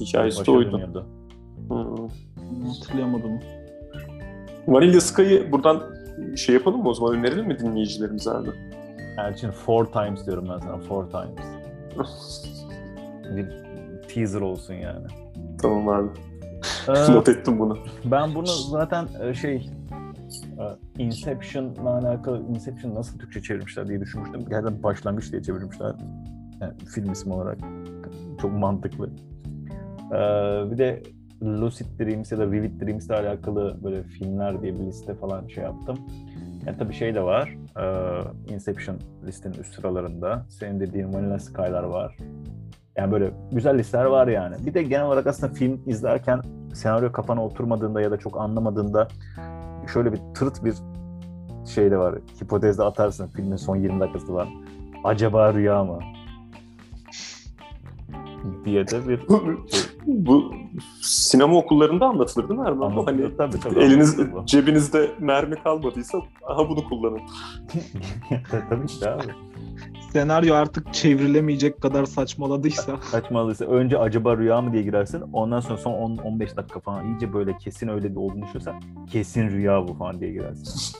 Hikayesi de Başa oydu. dönüyordu. Hmm. Hatırlayamadım. Vanilla Sky'ı buradan şey yapalım mı o zaman önerelim mi dinleyicilerimize abi? Elçin four times diyorum ben sana. Four times. Bir teaser olsun yani. tamam abi. Ee, Not ettim bunu. Ben bunu zaten e, şey e, Inception'la alakalı Inception nasıl Türkçe çevirmişler diye düşünmüştüm. Gerçekten başlangıç diye çevirmişler. Yani film ismi olarak. Çok mantıklı. Ee, bir de Lucid Dreams ya da Vivid Dreams ile alakalı böyle filmler diye bir liste falan şey yaptım. Yani tabii şey de var. e, Inception listenin üst sıralarında. Senin dediğin Vanilla Sky'lar var. Yani böyle güzel listeler var yani. Bir de genel olarak aslında film izlerken senaryo kafana oturmadığında ya da çok anlamadığında şöyle bir tırt bir şey de var. Hipotezde atarsın filmin son 20 dakikası var. Acaba rüya mı? Diye de bir Bu sinema okullarında anlatılır değil mi Erman? Bu anlatılıyor. Hani tabii, tabii, eliniz anlatılıyor. cebinizde mermi kalmadıysa aha bunu kullanın. tabii işte abi. Senaryo artık çevrilemeyecek kadar saçmaladıysa Saçmalıysa önce acaba rüya mı diye girersin. Ondan sonra son 10 15 dakika falan iyice böyle kesin öyle bir olduğunu düşünürsen kesin rüya bu falan diye girersin.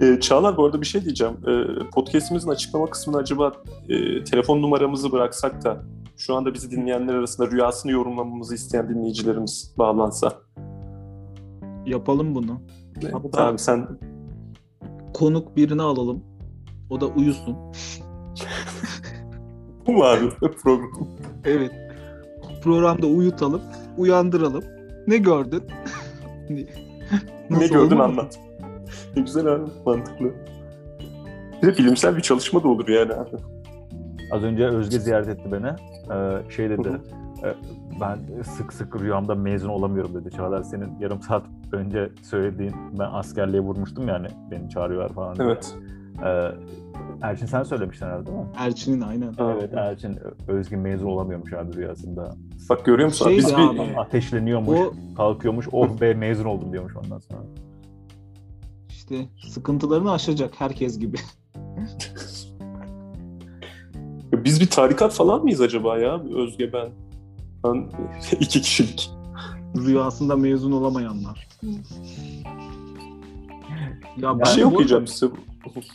Ee, Çağlar bu arada bir şey diyeceğim. Ee, podcast'imizin açıklama kısmına acaba e, telefon numaramızı bıraksak da şu anda bizi dinleyenler arasında rüyasını yorumlamamızı isteyen dinleyicilerimiz bağlansa. yapalım bunu. Evet, Hatta- abi sen Konuk birini alalım. O da uyusun. bu mu abi program? Evet. Programda uyutalım, uyandıralım. Ne gördün? ne gördün anlat. Ne güzel abi mantıklı. Bir de bilimsel bir çalışma da olur yani abi. Az önce Özge ziyaret etti beni. Ee, şey dedi. E, ben sık sık rüyamda mezun olamıyorum dedi. Çağlar senin yarım saat önce söylediğin ben askerliğe vurmuştum yani beni çağırıyorlar falan. diye. Evet. Ee, Erçin sen söylemiştin herhalde değil mi? Erçin'in aynen. Evet Erçin Özge mezun olamıyormuş abi rüyasında. Bak görüyor musun? Şey Biz bir. Ateşleniyormuş, O kalkıyormuş. Oh be mezun oldum diyormuş ondan sonra. İşte sıkıntılarını aşacak herkes gibi. biz bir tarikat falan mıyız acaba ya? Özge ben. Ben iki kişilik. Rüyasında mezun olamayanlar. Ya Bir ben şey okuyacağım size.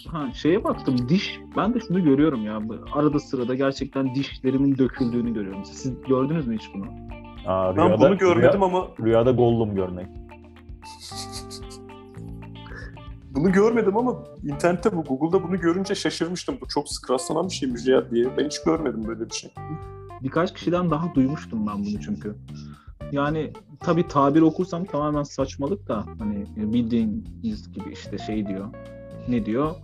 Ha, şeye baktım diş. Ben de şunu görüyorum ya. Arada sırada gerçekten dişlerimin döküldüğünü görüyorum. Siz gördünüz mü hiç bunu? Aa, Ben rüyada, bunu görmedim rüya- ama Rüyada Gollum görmek. Bunu görmedim ama internette bu Google'da bunu görünce şaşırmıştım. Bu çok sık rastlanan bir şeymiş ya diye. Ben hiç görmedim böyle bir şey. Birkaç kişiden daha duymuştum ben bunu çünkü. Yani tabii tabir okursam tamamen saçmalık da hani bildiğiniz gibi işte şey diyor. Ne diyor?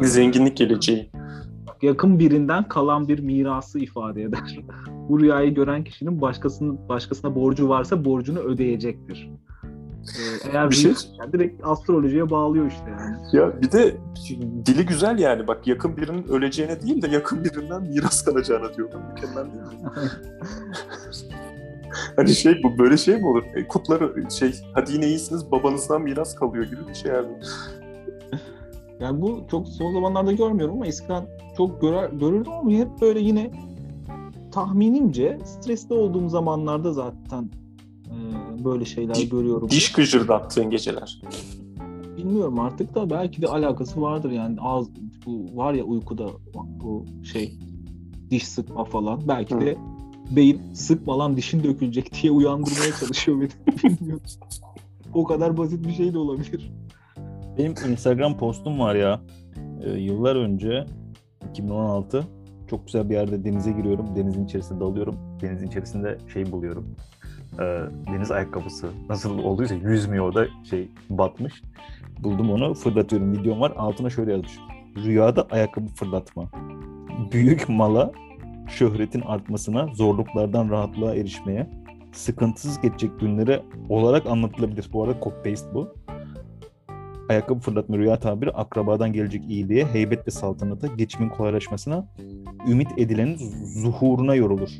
Zenginlik geleceği. yakın birinden kalan bir mirası ifade eder. Bu rüyayı gören kişinin başkasının başkasına borcu varsa borcunu ödeyecektir. Ee, eğer Bir şey- yani direkt astrolojiye bağlıyor işte yani. Ya bir de dili güzel yani. Bak yakın birinin öleceğine değil de yakın birinden miras kalacağına diyor. Mükemmel değil mi? hani şey bu böyle şey mi olur? E, kutları şey hadi yine iyisiniz babanızdan miras kalıyor gibi bir şey yani. Yani bu çok son zamanlarda görmüyorum ama eskiden çok görer, görürdüm ama hep böyle yine tahminimce stresli olduğum zamanlarda zaten böyle şeyler Di- görüyorum. Diş gıcırdattığın geceler. Bilmiyorum artık da belki de alakası vardır yani ağız bu var ya uykuda bu şey diş sıkma falan belki de beyin sıkma lan dişin dökülecek diye uyandırmaya çalışıyor beni. Bilmiyorum. O kadar basit bir şey de olabilir. Benim Instagram postum var ya. e, yıllar önce 2016 çok güzel bir yerde denize giriyorum. Denizin içerisinde dalıyorum. Denizin içerisinde şey buluyorum. Ee, deniz ayakkabısı nasıl olduysa yüzmüyor da şey batmış. Buldum onu fırlatıyorum. Videom var. Altına şöyle yazmış. Rüyada ayakkabı fırlatma. Büyük mala, şöhretin artmasına, zorluklardan rahatlığa erişmeye, sıkıntısız geçecek günlere olarak anlatılabilir. Bu arada copy paste bu. Ayakkabı fırlatma rüya tabiri akrabadan gelecek iyiliğe, heybet ve saltanata, geçimin kolaylaşmasına, ümit edilenin zuhuruna yorulur.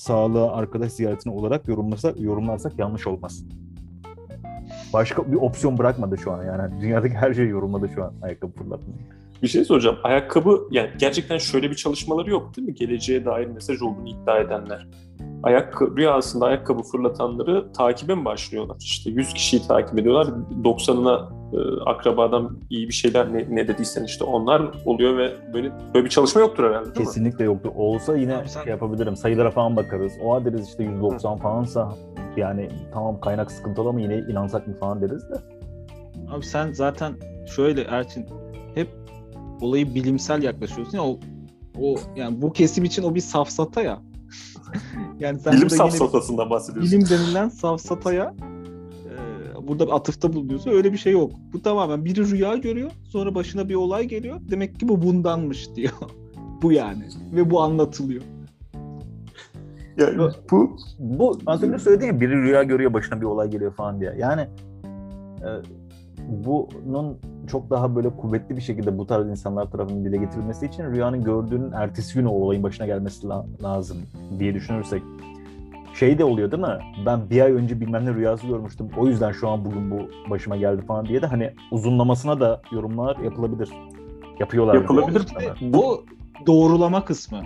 Sağlığa, arkadaş ziyaretine olarak yorumlarsak, yorumlarsak yanlış olmaz. Başka bir opsiyon bırakmadı şu an yani. Dünyadaki her şey yorumladı şu an ayakkabı fırlatmayı. Bir şey soracağım. Ayakkabı yani gerçekten şöyle bir çalışmaları yok değil mi? Geleceğe dair mesaj olduğunu iddia edenler. Ayakkabı, rüyasında ayakkabı fırlatanları takibe mi başlıyorlar? İşte 100 kişiyi takip ediyorlar. 90'ına e, akrabadan iyi bir şeyler ne, ne dediysen işte onlar oluyor ve böyle böyle bir çalışma yoktur herhalde değil mi? Kesinlikle yoktu. Olsa yine Abi sen- şey yapabilirim. Sayılara falan bakarız. O deriz işte 190 falansa yani tamam kaynak sıkıntılı ama yine inansak mı falan deriz de. Abi sen zaten şöyle Erçin hep olayı bilimsel yaklaşıyorsun ya o, o yani bu kesim için o bir safsata ya. yani sen Bilim safsatasından bahsediyorsun. bilim denilen safsataya burada bir atıfta bulunuyorsa öyle bir şey yok. Bu tamamen biri rüya görüyor sonra başına bir olay geliyor. Demek ki bu bundanmış diyor. bu yani. Ve bu anlatılıyor. Yani bu Bu az önce söyledin ya biri rüya görüyor başına bir olay geliyor falan diye. Yani e, bunun çok daha böyle kuvvetli bir şekilde bu tarz insanlar tarafından dile getirilmesi için rüyanın gördüğünün ertesi günü o olayın başına gelmesi la- lazım diye düşünürsek şey de oluyor değil mi? Ben bir ay önce bilmem ne rüyası görmüştüm. O yüzden şu an bugün bu başıma geldi falan diye de hani uzunlamasına da yorumlar yapılabilir. Yapıyorlar. Yapılabilir. İşte bu doğrulama kısmı.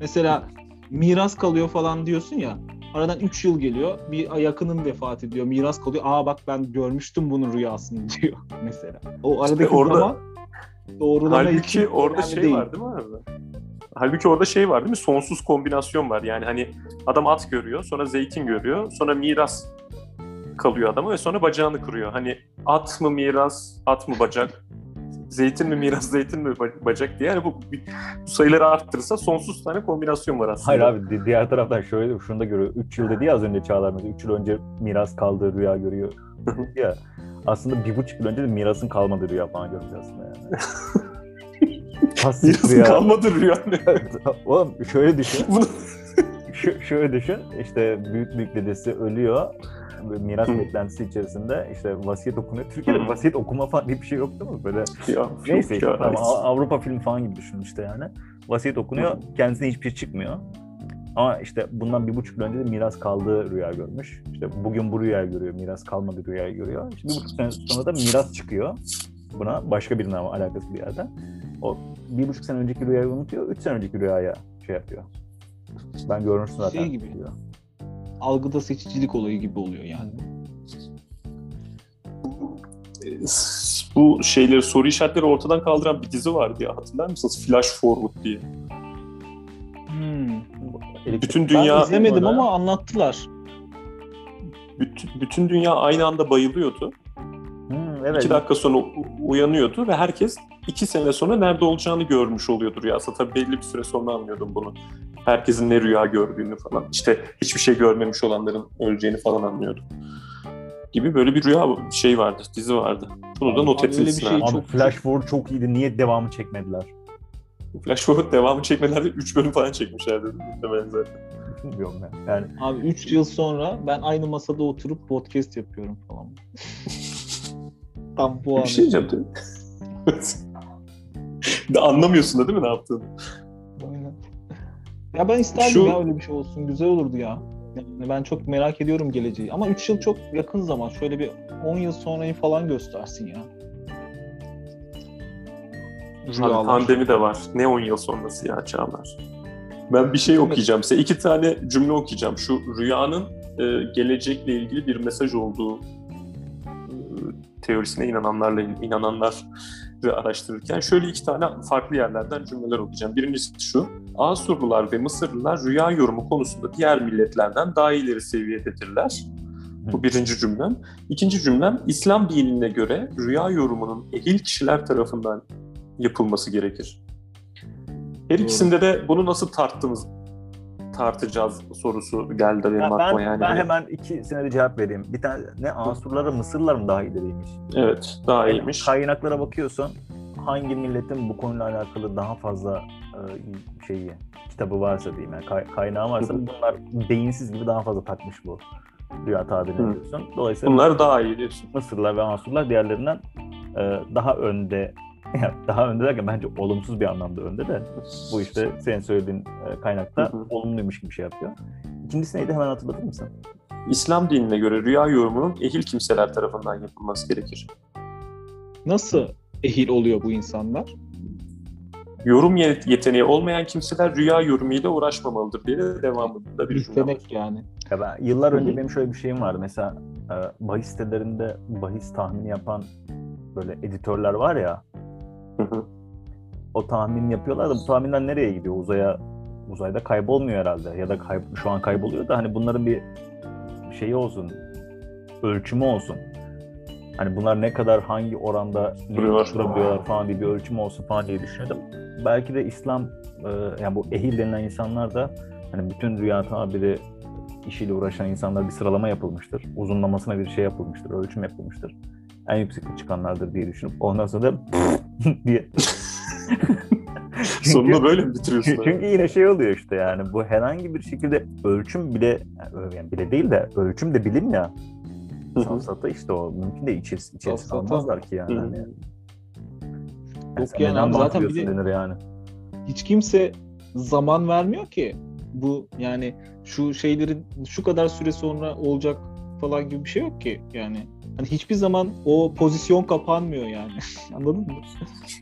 Mesela miras kalıyor falan diyorsun ya. Aradan 3 yıl geliyor. Bir yakının vefat ediyor. Miras kalıyor. Aa bak ben görmüştüm bunun rüyasını diyor mesela. O aradaki orada- zaman doğrulama için Halbuki orada şey değil. var değil mi abi? Halbuki orada şey var değil mi? Sonsuz kombinasyon var. Yani hani adam at görüyor, sonra zeytin görüyor, sonra miras kalıyor adama ve sonra bacağını kırıyor. Hani at mı miras, at mı bacak? Zeytin mi miras, zeytin mi ba- bacak diye. Yani bu, bu sayıları arttırırsa sonsuz tane kombinasyon var aslında. Hayır abi di- diğer taraftan şöyle şunu da görüyor. 3 yıl dedi ya az önce Çağlar mesela 3 yıl önce miras kaldığı rüya görüyor. ya aslında bir buçuk yıl önce de mirasın kalmadığı rüya falan görmüş aslında yani. Mirasın rüya. kalmadı rüya? Oğlum şöyle düşün. Bunu Ş- şöyle düşün. işte büyük büyük dedesi ölüyor. Miras Hı. beklentisi içerisinde işte vasiyet okunuyor. Türkiye'de Hı. vasiyet okuma falan diye bir şey yok değil mi? Böyle ya, Neyse işte, tamam, Avrupa filmi falan gibi düşün işte yani. Vasiyet okunuyor, kendisine hiçbir şey çıkmıyor. Ama işte bundan bir buçuk yıl önce de miras kaldığı rüya görmüş. İşte bugün bu rüyayı görüyor, miras kalmadı rüyayı görüyor. İşte bir buçuk sene sonra da miras çıkıyor. Buna başka birine ama alakası bir yerden. O bir buçuk sene önceki rüyayı unutuyor, üç sene önceki rüyaya şey yapıyor. Ben görmüştüm zaten. Şey gibi. diyor. Algıda seçicilik olayı gibi oluyor yani. bu şeyleri soru işaretleri ortadan kaldıran bir dizi vardı ya hatırlar mısınız? Flash Forward diye. Hmm. Bütün dünya ben izlemedim ama anlattılar. bütün, bütün dünya aynı anda bayılıyordu. Evet. İki dakika sonra uyanıyordu ve herkes iki sene sonra nerede olacağını görmüş oluyordu rüyasında. Tabii belli bir süre sonra anlıyordum bunu. Herkesin ne rüya gördüğünü falan. İşte hiçbir şey görmemiş olanların öleceğini falan anlıyordum. Gibi böyle bir rüya şey vardı, dizi vardı. Bunu da not abi öyle bir edilsin. şey abi. Abi çok- Flash Forward çok iyiydi. Niye devamı çekmediler? Flash Forward devamı çekmelerde 3 bölüm falan çekmişlerdi muhtemelen zaten. Bilmiyorum ben. Yani Abi 3 yıl sonra ben aynı masada oturup podcast yapıyorum falan. Tam bu Bir şey diyeceğim değil mi? de anlamıyorsun da değil mi ne yaptığını? Aynen. Ya ben isterdim Şu- ya öyle bir şey olsun. Güzel olurdu ya. Yani ben çok merak ediyorum geleceği. Ama 3 yıl çok yakın zaman. Şöyle bir 10 yıl sonrayı falan göstersin ya. Rüyalar. pandemi de var. Ne 10 yıl sonrası ya Çağlar. Ben bir şey okuyacağım size. İki tane cümle okuyacağım. Şu rüyanın e, gelecekle ilgili bir mesaj olduğu teorisine inananlarla inananlar araştırırken şöyle iki tane farklı yerlerden cümleler okuyacağım. Birincisi şu. Asurlular ve Mısırlılar rüya yorumu konusunda diğer milletlerden daha ileri seviyededirler. Bu birinci cümlem. İkinci cümlem İslam dinine göre rüya yorumunun ehil kişiler tarafından yapılması gerekir. Her ikisinde de bunu nasıl tarttığımız tartacağız sorusu geldi benim Ben, aklıma ben, yani. ben hemen ikisine de cevap vereyim. Bir tane ne Asurlara Mısırlar mı daha ileriymiş? Evet, daha iyiymiş. Kaynaklara bakıyorsun hangi milletin bu konuyla alakalı daha fazla e, şeyi kitabı varsa diyeyim yani kay- kaynağı varsa bunlar beyinsiz gibi daha fazla takmış bu rüya tabirini diyorsun. Dolayısıyla Bunlar daha iyi diyorsun. Mısırlar ve Asurlar diğerlerinden e, daha önde yani daha önde derken bence olumsuz bir anlamda önde de bu işte senin söylediğin e, kaynakta olumluymuş gibi şey yapıyor. İkincisi neydi hemen hatırlatır mısın? İslam dinine göre rüya yorumunun ehil kimseler tarafından yapılması gerekir. Nasıl ehil oluyor bu insanlar? Yorum yet- yeteneği olmayan kimseler rüya yorumuyla uğraşmamalıdır diye de devamında bir cümle. İstemek yani. Ya ben yıllar önce benim şöyle bir şeyim vardı. Mesela e, bahis sitelerinde bahis tahmini yapan böyle editörler var ya. O tahmin yapıyorlar da bu tahminler nereye gidiyor? Uzaya uzayda kaybolmuyor herhalde ya da kay, şu an kayboluyor da hani bunların bir şeyi olsun. Ölçümü olsun. Hani bunlar ne kadar hangi oranda tutturabiliyorlar falan diye bir ölçümü olsun falan diye düşünüyordum. Belki de İslam e, yani bu ehil denilen insanlar da hani bütün rüya tabiri işiyle uğraşan insanlar bir sıralama yapılmıştır. Uzunlamasına bir şey yapılmıştır, ölçüm yapılmıştır. En yüksekte çıkanlardır diye düşünüp ondan sonra da diye Sonunu böyle mi bitiriyorsun? çünkü, çünkü yine şey oluyor işte yani bu herhangi bir şekilde ölçüm bile yani bile değil de ölçüm de bilim ya. Safsata işte o mümkün de içeris içerisine Safsata. almazlar ki yani. Yani Yok yani abi zaten bir de- denir yani. Hiç kimse zaman vermiyor ki. Bu yani şu şeylerin şu kadar süre sonra olacak falan gibi bir şey yok ki yani. Hani hiçbir zaman o pozisyon kapanmıyor yani. Anladın mı?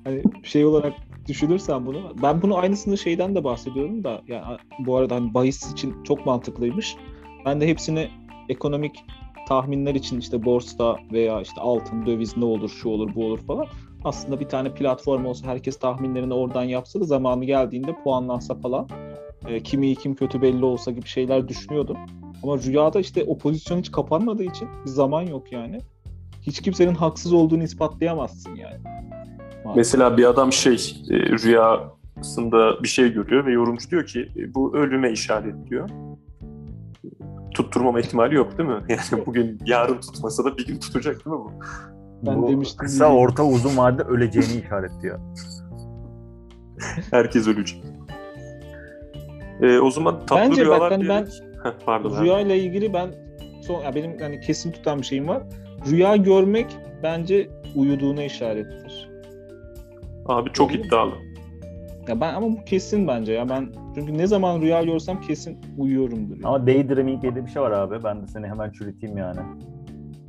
Hani şey olarak düşünürsen bunu. Ben bunu aynısını şeyden de bahsediyorum da yani bu arada hani bahis için çok mantıklıymış. Ben de hepsini ekonomik tahminler için işte borsa veya işte altın, döviz ne olur, şu olur, bu olur falan. Aslında bir tane platform olsa herkes tahminlerini oradan yapsa da zamanı geldiğinde puanlansa falan e, kimi iyi kim kötü belli olsa gibi şeyler düşünüyordum. Ama rüyada işte o pozisyon hiç kapanmadığı için bir zaman yok yani. Hiç kimsenin haksız olduğunu ispatlayamazsın yani. Mesela bir adam şey e, rüyasında bir şey görüyor ve yorumcu diyor ki e, bu ölüme işaret diyor. Tutturmama ihtimali yok değil mi? Yani bugün yarın tutmasa da bir gün tutacak değil mi bu? Ben Bu demiştim kısa, diye. orta, uzun vadede öleceğini işaretliyor. Herkes ölecek. E, o zaman tatlı Bence bak rüyalar hani ben pardon. Rüya ile ilgili ben son ya benim hani kesin tutan bir şeyim var. Rüya görmek bence uyuduğuna işarettir. Abi çok Öyle mi? iddialı. Ya ben ama bu kesin bence ya ben çünkü ne zaman rüya görsem kesin uyuyorumdur. yani. Ama daydreaming diye de bir şey var abi. Ben de seni hemen çürüteyim yani.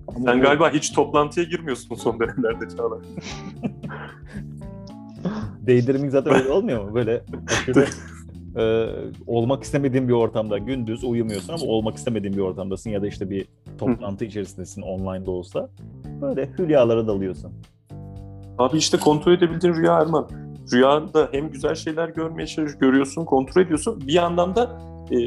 Ama Sen bu- galiba hiç toplantıya girmiyorsun son dönemlerde Çağlar. Daydreaming zaten öyle olmuyor mu? Böyle aşırı e, olmak istemediğin bir ortamda gündüz uyumuyorsun ama olmak istemediğin bir ortamdasın ya da işte bir toplantı içerisindesin online de olsa. Böyle hülyalara dalıyorsun. Abi işte kontrol edebildiğin rüya Erman. Rüyanda hem güzel şeyler görmeye görüyorsun, kontrol ediyorsun. Bir yandan da e,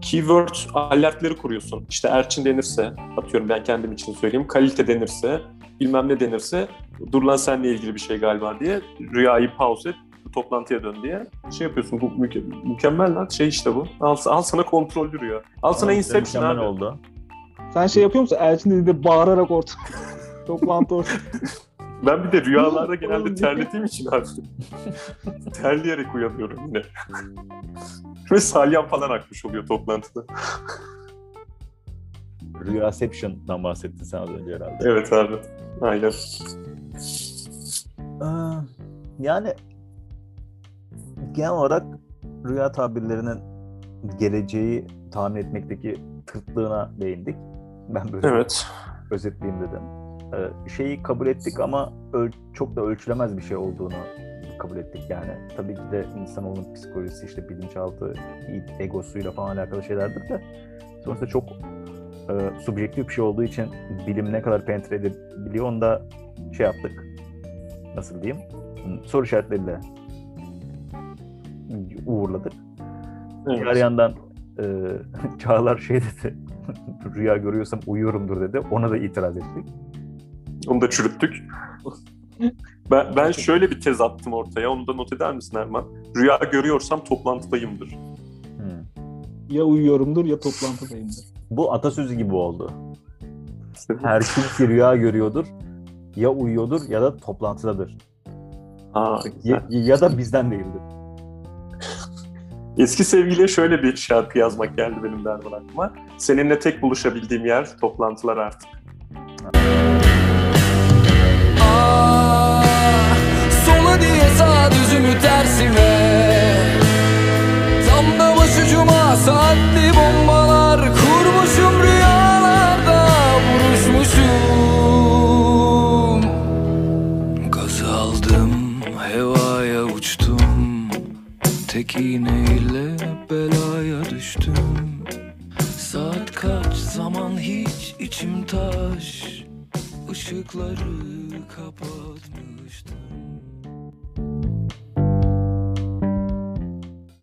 keyword alertleri kuruyorsun. İşte Erçin denirse, atıyorum ben kendim için söyleyeyim, kalite denirse, bilmem ne denirse, dur lan seninle ilgili bir şey galiba diye rüyayı pause et, toplantıya dön diye şey yapıyorsun. Bu müke- mükemmel lan şey işte bu. Al, al sana kontrollü rüya. Al sana Inception abi. oldu. Sen şey yapıyor musun? Elçin dediğinde bağırarak orta toplantı orta. Ben bir de rüyalarda genelde terlediğim için abi. Terleyerek uyanıyorum yine. Ve salyan falan akmış oluyor toplantıda. Rüyaception'dan bahsettin sen az önce herhalde. Evet abi. Aynen. Ee, Yani genel olarak rüya tabirlerinin geleceği tahmin etmekteki tırtlığına değindik. Ben böyle Evet. özetleyeyim dedim. Ee, şeyi kabul ettik ama çok da ölçülemez bir şey olduğunu kabul ettik yani. Tabii ki de insanoğlunun psikolojisi işte bilinçaltı, egosuyla falan alakalı şeylerdir de sonuçta çok e, subjektif bir şey olduğu için bilim ne kadar penetre edebiliyor onu da şey yaptık. Nasıl diyeyim? Soru işaretleriyle uğurladık. Diğer evet. yandan e, Çağlar şey dedi. Rüya görüyorsam uyuyorumdur dedi. Ona da itiraz ettik. Onu da çürüttük. Ben, ben şöyle bir tez attım ortaya. Onu da not eder misin Erman? Rüya görüyorsam toplantıdayımdır. Hmm. Ya uyuyorumdur ya toplantıdayımdır. Bu atasözü gibi oldu. Her kim ki rüya görüyordur ya uyuyordur ya da toplantıdadır. Aa. Ya, ya da bizden değildir. Eski sevgiliye şöyle bir şarkı yazmak geldi benim de Erman aklıma. Seninle tek buluşabildiğim yer toplantılar artık. Ah, sola diye sağ düzümü tersime Tam da başucuma saatli bombalar Tek iğneyle belaya düştüm. Saat kaç zaman hiç içim taş. Işıkları kapatmıştım